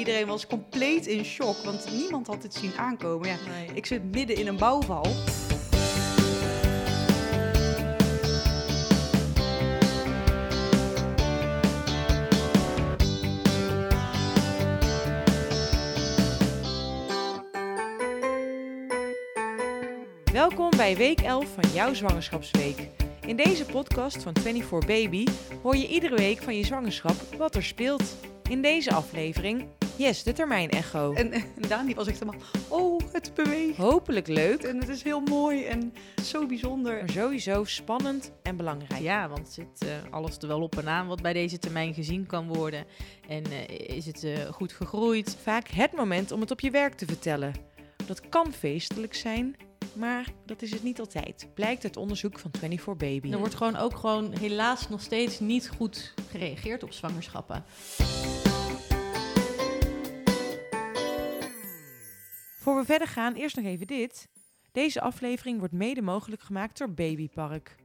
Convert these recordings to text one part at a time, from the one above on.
Iedereen was compleet in shock, want niemand had het zien aankomen. Ja, Nee. ik zit midden in een bouwval. Welkom bij week 11 van jouw zwangerschapsweek. In deze podcast van 24 Baby hoor je iedere week van je zwangerschap wat er speelt. In deze aflevering, yes, de termijn-echo. En, en Daan die was echt helemaal, oh, het beweegt. Hopelijk leuk, En het is heel mooi en zo bijzonder. maar sowieso spannend en belangrijk. Ja, want zit eh, alles er wel op en aan wat bij deze termijn gezien kan worden? En eh, is het eh, goed gegroeid? Vaak het moment om het op je werk te vertellen. Dat kan feestelijk zijn, maar dat is het niet altijd. Blijkt uit onderzoek van 24 Baby. Er wordt gewoon ook gewoon helaas nog steeds niet goed gereageerd op zwangerschappen. Voor we verder gaan, eerst nog even dit. Deze aflevering wordt mede mogelijk gemaakt door Babypark.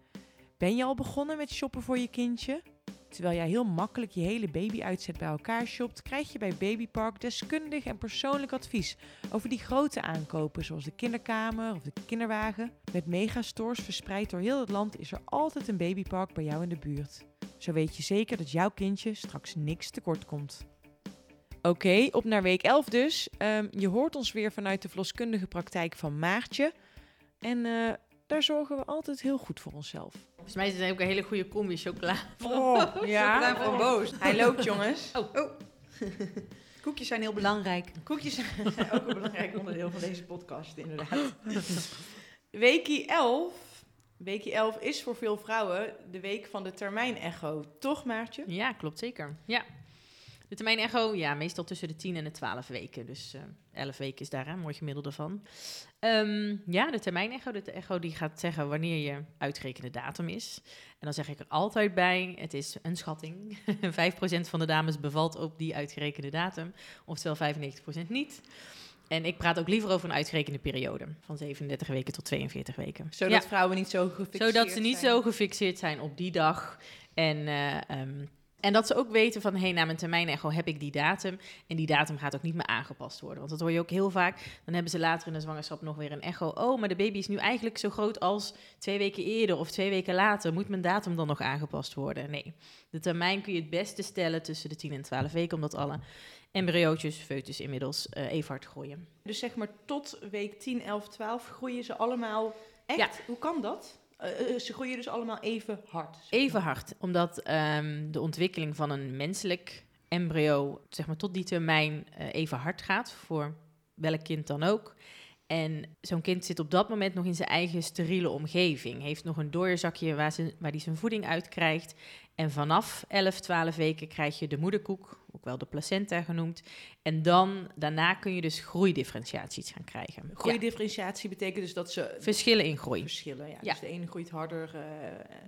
Ben je al begonnen met shoppen voor je kindje? Terwijl jij heel makkelijk je hele babyuitzet bij elkaar shopt, krijg je bij Babypark deskundig en persoonlijk advies over die grote aankopen, zoals de kinderkamer of de kinderwagen. Met megastores verspreid door heel het land is er altijd een babypark bij jou in de buurt. Zo weet je zeker dat jouw kindje straks niks tekort komt. Oké, op naar week 11 dus. Ehm, je hoort ons weer vanuit de verloskundige praktijk van Maartje. En eh, daar zorgen we altijd heel goed voor onszelf. Volgens mij is het ook een hele goede combi chocola. Oh, Chocola van Boos. Hij loopt, jongens. Oh. Koekjes zijn heel belangrijk. Koekjes zijn ook een belangrijk onderdeel van deze podcast, inderdaad. Weekie 11. Weekie 11 is voor veel vrouwen de week van de termijn-echo. Toch, Maartje? Ja, klopt zeker. Ja. De termijn echo, ja, meestal tussen de 10 en de 12 weken. Dus eh 11 weken is daar een mooi gemiddelde van. Ehm, ja, de termijn echo, de echo die gaat zeggen wanneer je uitgerekende datum is. En dan zeg ik er altijd bij, het is een schatting. 5% van de dames bevalt op die uitgerekende datum, oftewel 95% niet. En ik praat ook liever over een uitgerekende periode, van 37 weken tot 42 weken. Zodat Ja. vrouwen niet zo gefixeerd Zodat ze niet zijn. zo gefixeerd zijn op die dag. En, eh, ehm, en dat ze ook weten van, hé, hey, na mijn termijn echo heb ik die datum. En die datum gaat ook niet meer aangepast worden. Want dat hoor je ook heel vaak. Dan hebben ze later in de zwangerschap nog weer een echo. Oh, maar de baby is nu eigenlijk zo groot als twee weken eerder of twee weken later. Moet mijn datum dan nog aangepast worden? Nee. De termijn kun je het beste stellen tussen de 10 en 12 weken. Omdat alle embryootjes, foetus inmiddels eh, even hard groeien. Dus zeg maar tot week 10, 11, 12 groeien ze allemaal echt? Ja. Hoe kan dat? Eh, eh, ze groeien dus allemaal even hard. Even hard, omdat ehm, de ontwikkeling van een menselijk embryo, zeg maar tot die termijn, eh, even hard gaat voor welk kind dan ook. En zo'n kind zit op dat moment nog in zijn eigen steriele omgeving. Heeft nog een doorzakje waar, ze, waar zijn voeding uit krijgt. En vanaf 11, 12 weken krijg je de moederkoek, ook wel de placenta genoemd. En dan, daarna kun je dus groeidifferentiaties gaan krijgen. Ja, Groeidifferentiatie betekent dus dat ze verschillen in groei. verschillen. Ja. Ja. Dus de ene groeit harder eh,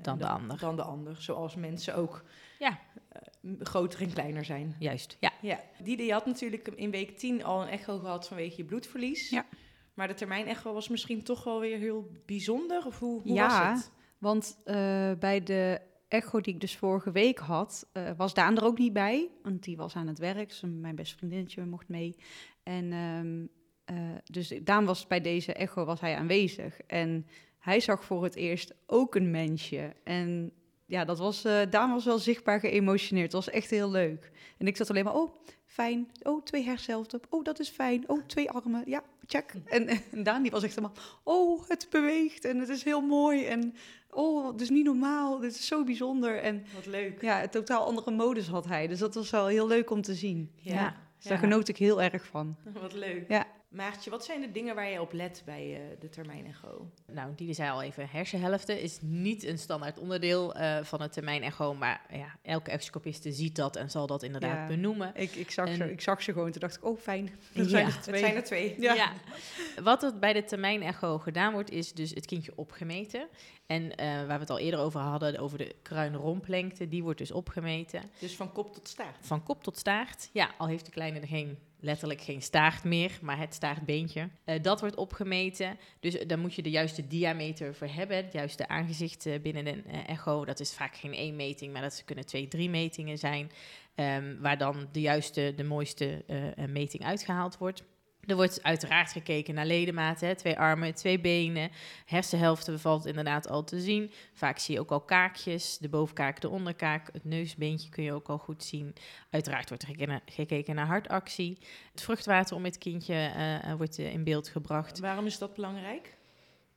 Dan de ander. Dan de ander. Zoals mensen ook Ja. eh, groter en kleiner zijn. Juist, ja. Ja. Die, die had natuurlijk in week 10 al een echo gehad vanwege je bloedverlies. Ja. Maar de termijn echo was misschien toch wel weer heel bijzonder? Of hoe, hoe Ja. was het? Want eh, bij de echo die ik dus vorige week had, eh, was Daan er ook niet bij. Want die was aan het werk, dus mijn beste vriendinnetje mocht mee. En ehm, eh, dus Daan was bij deze echo was hij aanwezig. En hij zag voor het eerst ook een mensje. En ja, dat was, eh, Daan was wel zichtbaar geëmotioneerd. Het was echt heel leuk. En ik zat alleen maar, oh, fijn. Oh, twee hersenhelften. Oh, dat is fijn. Oh, twee armen. Ja, check. En, en Daan die was echt helemaal, oh, het beweegt en het is heel mooi. En oh, het is niet normaal. Dit is zo bijzonder. En Wat leuk. ja, een totaal andere modus had hij. Dus dat was wel heel leuk om te zien. Ja. Dus daar genoot ik heel erg van. Wat leuk. Ja. Maartje, wat zijn de dingen waar je op let bij eh, de termijn echo? Nou, die zei al even, hersenhelften is niet een standaard onderdeel eh, van het termijn echo, maar ja, elke echoscopiste ziet dat en zal dat inderdaad Ja. benoemen. Ik, ik, zag En- ze, ik zag ze gewoon. Toen dacht ik, oh fijn. Ja. Er zijn er Het twee. Het zijn er twee. Ja. Wat er bij de termijn echo gedaan wordt, is dus het kindje opgemeten. En eh, waar we het al eerder over hadden, over de kruin-romplengte, die wordt dus opgemeten. Dus van kop tot staart. Van kop tot staart. Ja, al heeft de kleine er geen letterlijk geen staart meer, maar het staartbeentje. Eh, dat wordt opgemeten. Dus daar moet je de juiste diameter voor hebben. Het juiste aangezicht eh, binnen een eh, echo. Dat is vaak geen één meting, maar dat kunnen twee, drie metingen zijn. ehm, waar dan de juiste, de mooiste eh, eh, meting uitgehaald wordt. Er wordt uiteraard gekeken naar ledematen, hè, twee armen, twee benen. Hersenhelften valt inderdaad al te zien. Vaak zie je ook al kaakjes, de bovenkaak, de onderkaak, het neusbeentje kun je ook al goed zien. Uiteraard wordt er gekeken, gekeken naar hartactie. Het vruchtwater om het kindje eh, eh, wordt eh, in beeld gebracht. Waarom is dat belangrijk?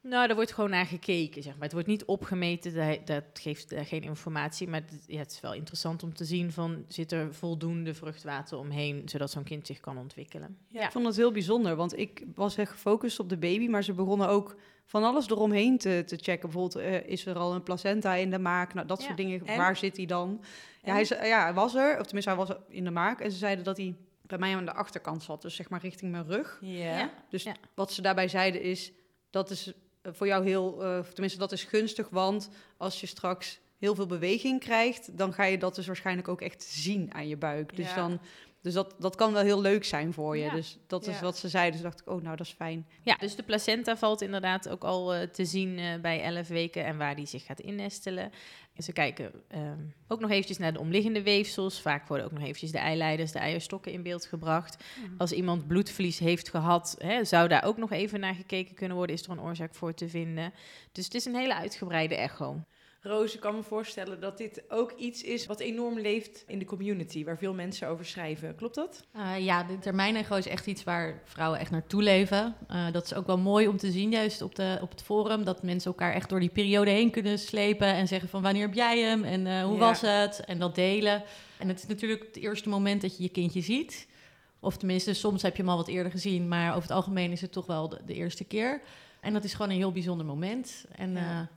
Nou, daar wordt gewoon naar gekeken, zeg maar. Het wordt niet opgemeten, dat, dat geeft eh, geen informatie. Maar het, ja, het is wel interessant om te zien van... zit er voldoende vruchtwater omheen... zodat zo'n kind zich kan ontwikkelen. Ja. Ik vond het heel bijzonder, want ik was echt gefocust op de baby, maar ze begonnen ook van alles eromheen te, te checken. Bijvoorbeeld, eh, is er al een placenta in de maak? Nou, dat Ja. soort dingen. En? Waar zit hij dan? Ja, hij, ja, hij was er, of tenminste, hij was in de maak. En ze zeiden dat hij bij mij aan de achterkant zat, dus zeg maar richting mijn rug. Ja. Ja. Dus Ja. wat ze daarbij zeiden is, dat is voor jou heel, eh, tenminste, dat is gunstig, want als je straks heel veel beweging krijgt, dan ga je dat dus waarschijnlijk ook echt zien aan je buik. Dus, Ja. dan, dus dat, dat kan wel heel leuk zijn voor je. Ja. Dus dat is Ja. wat ze zeiden. Dus dacht ik, oh, nou, dat is fijn. Ja, dus de placenta valt inderdaad ook al eh, te zien eh, bij 11 weken en waar die zich gaat innestelen. Ze kijken ehm, ook nog eventjes naar de omliggende weefsels. Vaak worden ook nog eventjes de eileiders, de eierstokken in beeld gebracht. Als iemand bloedverlies heeft gehad, hè, zou daar ook nog even naar gekeken kunnen worden. Is er een oorzaak voor te vinden? Dus het is een hele uitgebreide echo. Roos, ik kan me voorstellen dat dit ook iets is wat enorm leeft in de community, waar veel mensen over schrijven. Klopt dat? Eh, ja, de termijnecho is echt iets waar vrouwen echt naartoe leven. Eh, dat is ook wel mooi om te zien, juist op, de, op het forum. Dat mensen elkaar echt door die periode heen kunnen slepen. En zeggen van wanneer heb jij hem en eh, hoe Ja. was het? En dat delen. En het is natuurlijk het eerste moment dat je je kindje ziet. Of tenminste, soms heb je hem al wat eerder gezien. Maar over het algemeen is het toch wel de, de eerste keer. En dat is gewoon een heel bijzonder moment. En Ja.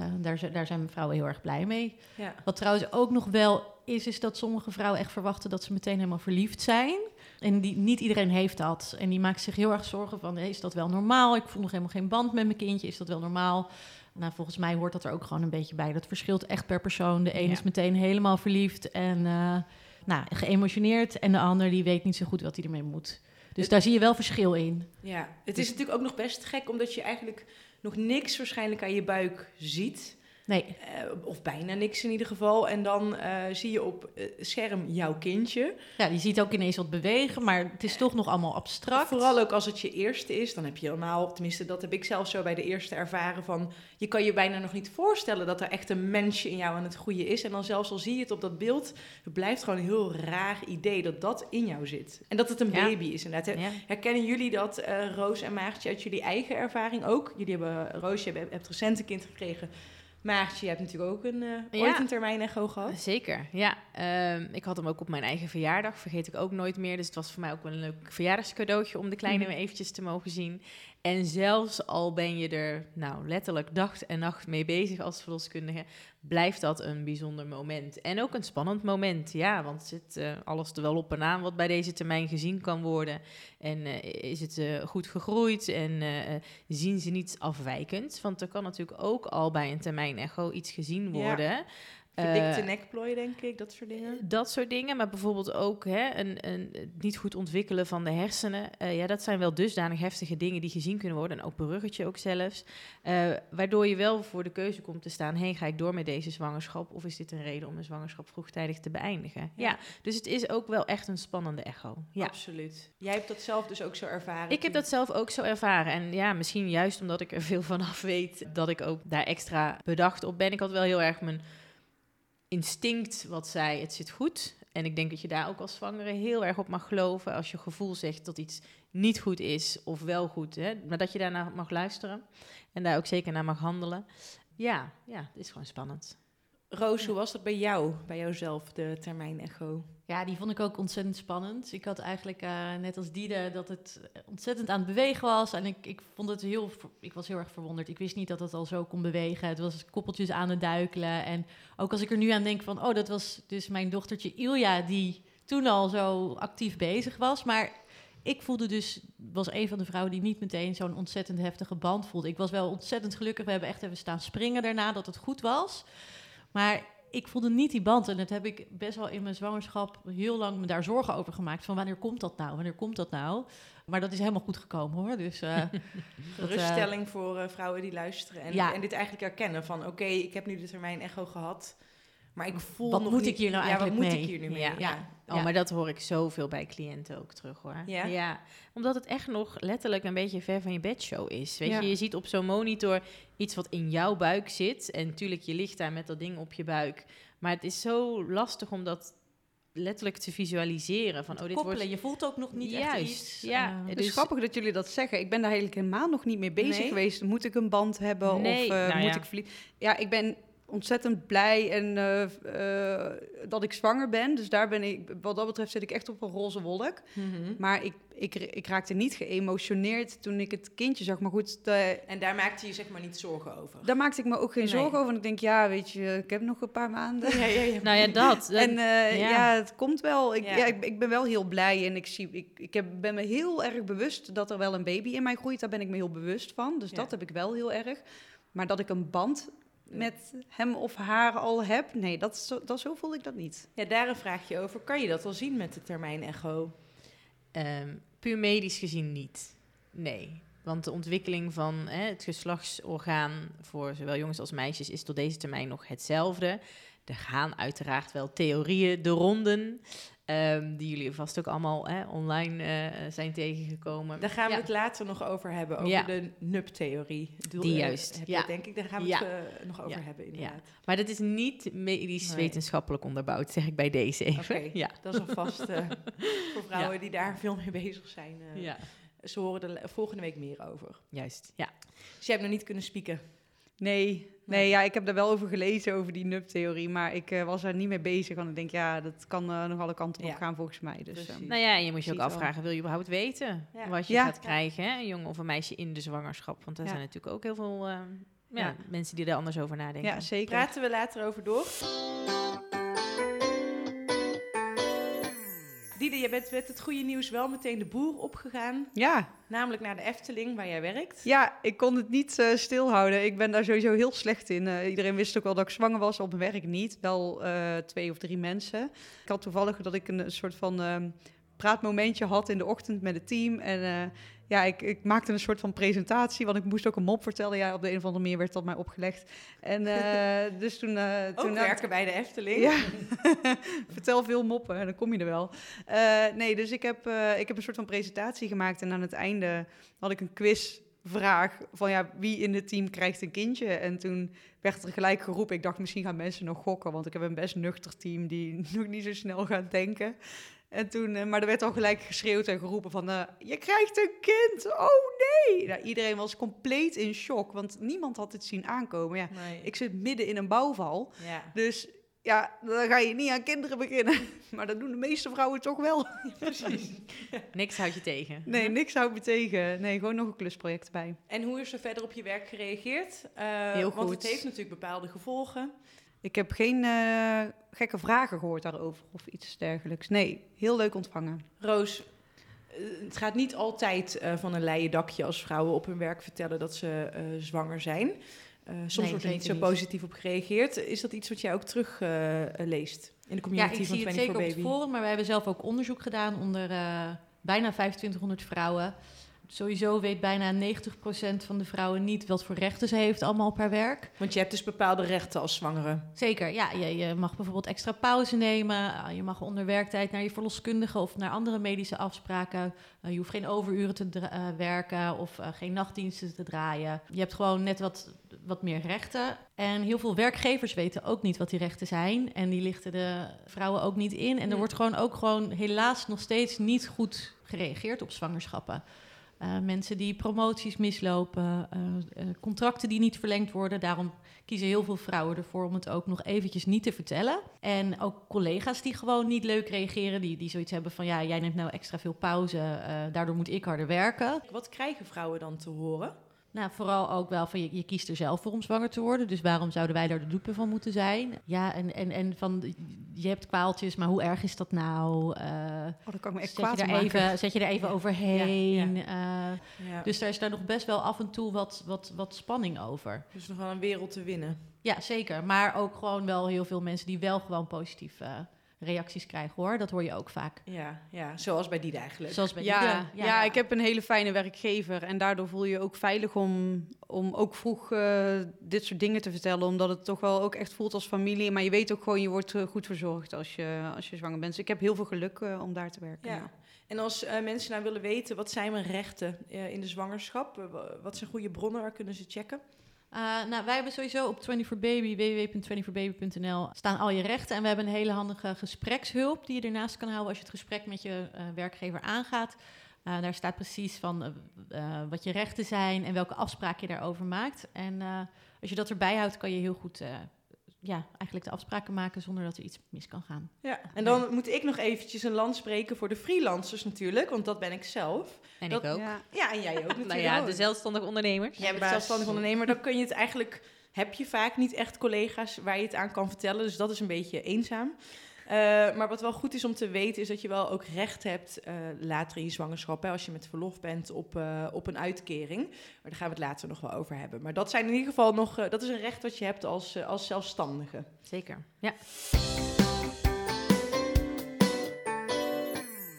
Eh, daar, daar zijn vrouwen heel erg blij mee. Ja. Wat trouwens ook nog wel is, is dat sommige vrouwen echt verwachten dat ze meteen helemaal verliefd zijn. En die, niet iedereen heeft dat. En die maakt zich heel erg zorgen van, hey, is dat wel normaal? Ik voel nog helemaal geen band met mijn kindje, is dat wel normaal? Nou, volgens mij hoort dat er ook gewoon een beetje bij. Dat verschilt echt per persoon. De een Ja. is meteen helemaal verliefd en eh, nou, geëmotioneerd. En de ander die weet niet zo goed wat hij ermee moet. Dus Het- daar zie je wel verschil in. Ja, het is natuurlijk ook nog best gek, omdat je eigenlijk nog niks waarschijnlijk aan je buik ziet. Nee, Eh, of bijna niks in ieder geval. En dan eh, zie je op eh, scherm jouw kindje. ja, je ziet ook ineens wat bewegen, maar het is toch nog allemaal abstract. Vooral ook als het je eerste is, dan heb je helemaal, tenminste dat heb ik zelf zo bij de eerste ervaren van, je kan je bijna nog niet voorstellen dat er echt een mensje in jou aan het goede is. En dan zelfs al zie je het op dat beeld, het blijft gewoon een heel raar idee dat dat in jou zit. En dat het een Ja. baby is inderdaad. Ja. Herkennen jullie dat, Roos en Maartje, uit jullie eigen ervaring ook? Jullie hebben, Roos, je hebt, hebt recent een kind gekregen. Maartje, je hebt natuurlijk ook een, Ja. ooit een termijn echo gehad. Zeker, ja. Ehm, ik had hem ook op mijn eigen verjaardag, vergeet ik ook nooit meer. Dus het was voor mij ook wel een leuk verjaardagscadeautje om de kleine Mhm. eventjes te mogen zien. En zelfs al ben je er nou letterlijk dag en nacht mee bezig als verloskundige, blijft dat een bijzonder moment. En ook een spannend moment, ja, want zit eh, alles er wel op en aan wat bij deze termijn gezien kan worden. En eh, is het eh, goed gegroeid en zien ze niets afwijkends? Want er kan natuurlijk ook al bij een termijn echo iets gezien Ja. worden. Verdikte Eh, nekplooi, denk ik, dat soort dingen. dat soort dingen, maar bijvoorbeeld ook hè, een, een niet goed ontwikkelen van de hersenen. Eh, ja, dat zijn wel dusdanig heftige dingen die gezien kunnen worden. En ook beruggetje ook zelfs. Eh, waardoor je wel voor de keuze komt te staan... hey, ga ik door met deze zwangerschap... of is dit een reden om een zwangerschap vroegtijdig te beëindigen? Ja, Ja. dus het is ook wel echt een spannende echo. Ja. Absoluut. Jij hebt dat zelf dus ook zo ervaren. Ik heb dat zelf ook zo ervaren. En ja, misschien juist omdat ik er veel van af weet, dat ik ook daar extra bedacht op ben. Ik had wel heel erg mijn instinct wat zei, het zit goed. En ik denk dat je daar ook als zwangere heel erg op mag geloven. Als je gevoel zegt dat iets niet goed is of wel goed. Hè, maar dat je daarna mag luisteren. En daar ook zeker naar mag handelen. Ja, ja, het is gewoon spannend. Roos, hoe was dat bij jou, bij jouzelf, de termijn echo? Ja, die vond ik ook ontzettend spannend. Ik had eigenlijk, eh, net als Diede, dat het ontzettend aan het bewegen was. En ik, ik vond het heel, ik was heel erg verwonderd. Ik wist niet dat het al zo kon bewegen. Het was koppeltjes aan het duikelen. En ook als ik er nu aan denk van, oh, dat was dus mijn dochtertje Ilja, die toen al zo actief bezig was. Maar ik voelde dus, was een van de vrouwen die niet meteen zo'n ontzettend heftige band voelde. Ik was wel ontzettend gelukkig. We hebben echt even staan springen daarna, dat het goed was. Maar ik voelde niet die band. En dat heb ik best wel in mijn zwangerschap heel lang me daar zorgen over gemaakt. Van wanneer komt dat nou? Wanneer komt dat nou? Maar dat is helemaal goed gekomen hoor. Dus, uh, Geruststelling voor uh, vrouwen die luisteren en, ja. en dit eigenlijk herkennen. Van oké, ik heb nu de termijn echo gehad. Maar ik voel wat nog moet niet, ik hier nou ja, eigenlijk wat mee? moet ik hier nu mee? Ja. Ja. Oh, maar dat hoor ik zoveel bij cliënten ook terug hoor. Ja? omdat het echt nog letterlijk een beetje ver van je bedshow is. Weet Ja. je, je ziet op zo'n monitor iets wat in jouw buik zit. En natuurlijk, je ligt daar met dat ding op je buik. Maar het is zo lastig om dat letterlijk te visualiseren. Van, oh, dit koppelen. wordt... Je voelt ook nog niet echt Juist, iets. ja. Het Dus- is grappig dat jullie dat zeggen. Ik ben daar eigenlijk helemaal nog niet mee bezig Nee? geweest. Moet ik een band hebben Nee, of eh, nou moet ja. ik vliegen? Ja, ik ben ontzettend blij en eh, eh, dat ik zwanger ben. Dus daar ben ik, wat dat betreft zit ik echt op een roze wolk. Mhm. Maar ik, ik, ik raakte niet geëmotioneerd toen ik het kindje zag. Maar goed, de- En daar maakte je zeg maar niet zorgen over. daar maakte ik me ook geen Nee. zorgen over. Want ik denk, ja, weet je, ik heb nog een paar maanden. Ja, ja, ja. Nou ja, dat. En eh, ja. ja. het komt wel. Ik, Ja. ja. ik, ik ben wel heel blij en ik, zie, ik, ik heb, ben me heel erg bewust dat er wel een baby in mij groeit. Daar ben ik me heel bewust van. Dus Ja. dat heb ik wel heel erg. Maar dat ik een band met hem of haar al heb, nee, dat, zo, dat, zo voel ik dat niet. Ja, daar een vraagje over. Kan je dat al zien met de termijn echo? Ehm, puur medisch gezien niet. Nee. Want de ontwikkeling van hè, het geslachtsorgaan voor zowel jongens als meisjes is tot deze termijn nog hetzelfde. Er gaan uiteraard wel theorieën de ronden, ehm, die jullie vast ook allemaal hè, online eh, zijn tegengekomen. Daar gaan we Ja. het later nog over hebben, over Ja. de NUP-theorie. Die eh, juist, heb je ja. het, denk ik, daar gaan we Ja. het eh, nog over hebben, inderdaad. Maar dat is niet medisch Nee. wetenschappelijk onderbouwd, zeg ik bij deze even. Oké, Ja. dat is alvast eh, voor vrouwen die daar veel mee bezig zijn. ja, Ze horen er volgende week meer over. juist. Ja. Dus jij hebt nog niet kunnen spieken. Nee, nee, ja, ik heb daar wel over gelezen, over die NUP-theorie. Maar ik eh, was er niet mee bezig. Want ik denk, ja, dat kan eh, nog alle kanten op Ja. gaan volgens mij. Dus, Precies. ehm, Nou ja, en je moet je ook afvragen, wil je überhaupt weten Ja. wat je Ja. gaat krijgen, hè? een jongen of een meisje in de zwangerschap? Want er Ja. zijn natuurlijk ook heel veel ja, Ja. mensen die er anders over nadenken. ja, zeker. Praten we later over door. Diede, je bent met het goede nieuws wel meteen de boer opgegaan. Ja, Namelijk naar de Efteling, waar jij werkt. Ja, ik kon het niet eh, stilhouden. Ik ben daar sowieso heel slecht in. Eh, iedereen wist ook wel dat ik zwanger was, op mijn werk niet. Wel eh, twee of drie mensen. Ik had toevallig dat ik een, een soort van ehm, praatmomentje had in de ochtend met het team. En ja, ik, ik maakte een soort van presentatie, want ik moest ook een mop vertellen. Ja, op de een of andere manier werd dat mij opgelegd. En eh, dus toen... eh, Ook toen werken bij de Efteling. Ja, vertel veel moppen en dan kom je er wel. Eh, nee, dus ik heb, ik heb een soort van presentatie gemaakt en aan het einde had ik een quizvraag van ja, wie in het team krijgt een kindje? En toen werd er gelijk geroepen, ik dacht misschien gaan mensen nog gokken, want ik heb een best nuchter team die nog niet zo snel gaat denken. En toen, eh, maar er werd al gelijk geschreeuwd en geroepen van, eh, je krijgt een kind, oh nee! Nou, iedereen was compleet in shock, want niemand had het zien aankomen. Ja, Nee. ik zit midden in een bouwval. ja. Dus ja, dan ga je niet aan kinderen beginnen. Maar dat doen de meeste vrouwen toch wel. Precies. Niks houdt je tegen. Nee, niks houdt me tegen. Nee, gewoon nog een klusproject bij. En hoe is er verder op je werk gereageerd? Eh, Heel Want goed. het heeft natuurlijk bepaalde gevolgen. Ik heb geen eh, gekke vragen gehoord daarover of iets dergelijks. Nee, heel leuk ontvangen. Roos, eh, het gaat niet altijd eh, van een leien dakje als vrouwen op hun werk vertellen dat ze zwanger zijn. Soms Nee, wordt er niet zo positief op gereageerd. Is dat iets wat jij ook terug eh, leest in de Ja, community ik van zie het 24 zeker op het forum, maar wij hebben zelf ook onderzoek gedaan onder bijna 2500 vrouwen. Sowieso weet bijna 90% van de vrouwen niet wat voor rechten ze heeft allemaal op haar werk. Want je hebt dus bepaalde rechten als zwangere. Zeker, ja. Je, je mag bijvoorbeeld extra pauze nemen. Uh, Je mag onder werktijd naar je verloskundige of naar andere medische afspraken. Uh, je hoeft geen overuren te uh, werken of uh, geen nachtdiensten te draaien. Je hebt gewoon net wat, wat meer rechten. En heel veel werkgevers weten ook niet wat die rechten zijn. En die lichten de vrouwen ook niet in. En er wordt gewoon ook gewoon helaas nog steeds niet goed gereageerd op zwangerschappen. Uh, mensen die promoties mislopen, uh, uh, contracten die niet verlengd worden. Daarom kiezen heel veel vrouwen ervoor om het ook nog eventjes niet te vertellen. En ook collega's die gewoon niet leuk reageren, die, die zoiets hebben van... ja, jij neemt nou extra veel pauze, daardoor moet ik harder werken. Wat krijgen vrouwen dan te horen? Nou, vooral ook wel van je, je kiest er zelf voor om zwanger te worden. Dus waarom zouden wij daar de dupe van moeten zijn? Ja, en, en, en van je hebt kwaaltjes, maar hoe erg is dat nou? Uh, oh, dat kan ik me echt zet kwaad je, er even, zet je er even overheen? Ja, Uh, ja. Dus daar is daar nog best wel af en toe wat, wat, wat spanning over. Dus nog wel een wereld te winnen. Ja, zeker. Maar ook gewoon wel heel veel mensen die wel gewoon positief uh, reacties krijgen hoor. Dat hoor je ook vaak. Ja, ja zoals bij die eigenlijk. Zoals bij ja. Ja, ja, ik heb een hele fijne werkgever en daardoor voel je je ook veilig om, om ook vroeg uh, dit soort dingen te vertellen. Omdat het toch wel ook echt voelt als familie. Maar je weet ook gewoon, je wordt uh, goed verzorgd als je, als je zwanger bent. Dus ik heb heel veel geluk uh, om daar te werken. Ja. En als mensen nou willen weten, wat zijn mijn rechten in de zwangerschap? wat zijn goede bronnen, waar kunnen ze checken? Uh, nou, wij hebben sowieso op 24baby, www.24baby.nl, staan al je rechten. En we hebben een hele handige gesprekshulp die je ernaast kan houden als je het gesprek met je uh, werkgever aangaat. Uh, daar staat precies van wat je rechten zijn en welke afspraken je daarover maakt. En als je dat erbij houdt, kan je heel goed ja, eigenlijk de afspraken maken zonder dat er iets mis kan gaan. Ja, en dan moet ik nog eventjes een land spreken voor de freelancers natuurlijk, want dat ben ik zelf. En dat, ik ook. Ja. ja, en jij ook natuurlijk. nou ja, de zelfstandig ondernemers. Jij bent zelfstandig ondernemer, dan kun je het eigenlijk, heb je vaak niet echt collega's waar je het aan kan vertellen, dus dat is een beetje eenzaam. Uh, maar wat wel goed is om te weten, is dat je wel ook recht hebt uh, later in je zwangerschap, hè, als je met verlof bent, op, uh, op een uitkering. Maar daar gaan we het later nog wel over hebben. Maar dat zijn in ieder geval nog, dat is een recht wat je hebt als, als zelfstandige. Zeker, ja.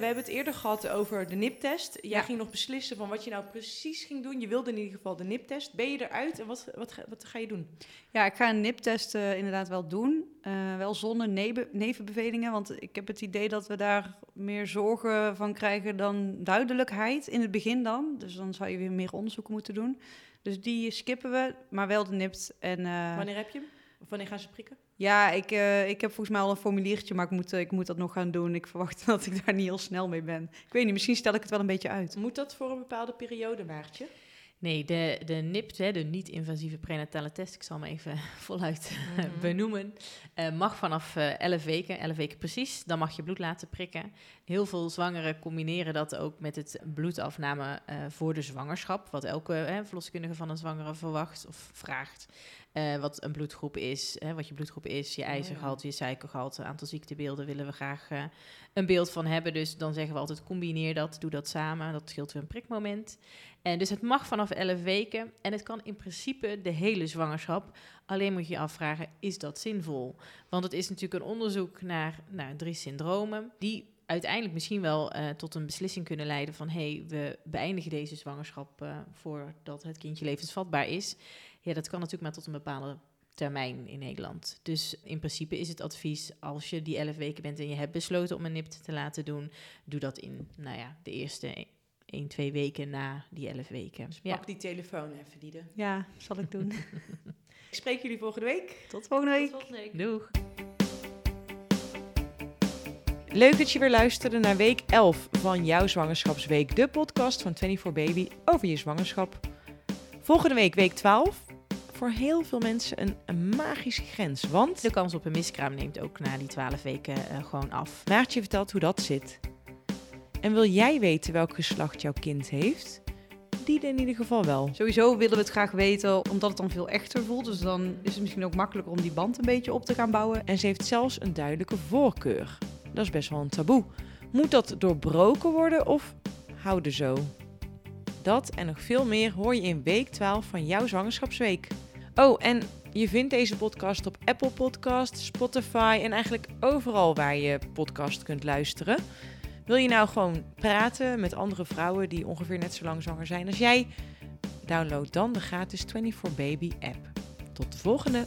We hebben het eerder gehad over de NIP-test. Jij ja. ging nog beslissen van wat je nou precies ging doen. Je wilde in ieder geval de NIP-test. Ben je eruit en wat, wat, wat ga je doen? Ja, ik ga een NIP-test uh, inderdaad wel doen. Uh, wel zonder nevenbevelingen, want ik heb het idee dat we daar meer zorgen van krijgen dan duidelijkheid in het begin dan. Dus dan zou je weer meer onderzoeken moeten doen. Dus die skippen we, maar wel de NIPT. En, uh, wanneer heb je hem? Of wanneer gaan ze prikken? Ja, ik, uh, ik heb volgens mij al een formuliertje, maar ik moet, uh, ik moet dat nog gaan doen. Ik verwacht dat ik daar niet heel snel mee ben. Ik weet niet, misschien stel ik het wel een beetje uit. Moet dat voor een bepaalde periode, Maartje? Nee, de, de NIPT, hè, de niet-invasieve prenatale test, ik zal hem even voluit mm-hmm. benoemen, uh, mag vanaf 11 weken, 11 weken precies, dan mag je bloed laten prikken. Heel veel zwangeren combineren dat ook met het bloedafname voor de zwangerschap, wat elke verloskundige van een zwangere verwacht of vraagt. Uh, wat een bloedgroep is, hè, wat je bloedgroep is, je ijzergehalte, je suikergehalte, aantal ziektebeelden willen we graag uh, een beeld van hebben. Dus dan zeggen we altijd combineer dat, doe dat samen, dat scheelt weer een prikmoment. En dus het mag vanaf 11 weken en het kan in principe de hele zwangerschap. Alleen moet je je afvragen, is dat zinvol? Want het is natuurlijk een onderzoek naar, naar drie syndromen die uiteindelijk misschien wel uh, tot een beslissing kunnen leiden van hé, hey, we beëindigen deze zwangerschap voordat het kindje levensvatbaar is. Ja, dat kan natuurlijk maar tot een bepaalde termijn in Nederland. Dus in principe is het advies, als je die 11 weken bent en je hebt besloten om een NIPT te laten doen, doe dat in, nou ja, de eerste 1, 2 weken na die 11 weken. Dus pak ja. die telefoon even, Diede. Ja, zal ik doen. ik spreek jullie volgende week. Tot volgende week. Tot volgende week. Doeg. Leuk dat je weer luisterde naar week 11 van jouw zwangerschapsweek, de podcast van 24 Baby over je zwangerschap. Volgende week, week 12, voor heel veel mensen een, een, magische grens. Want de kans op een miskraam neemt ook na die 12 weken uh, gewoon af. Maartje vertelt hoe dat zit. En wil jij weten welk geslacht jouw kind heeft? Die in ieder geval wel. Sowieso willen we het graag weten, omdat het dan veel echter voelt. Dus dan is het misschien ook makkelijker om die band een beetje op te gaan bouwen. En ze heeft zelfs een duidelijke voorkeur. Dat is best wel een taboe. Moet dat doorbroken worden of houden zo? Dat en nog veel meer hoor je in week 12 van jouw zwangerschapsweek. Oh, en je vindt deze podcast op Apple Podcasts, Spotify en eigenlijk overal waar je podcast kunt luisteren. Wil je nou gewoon praten met andere vrouwen die ongeveer net zo lang zijn als jij? Download dan de gratis 24 Baby app. Tot de volgende!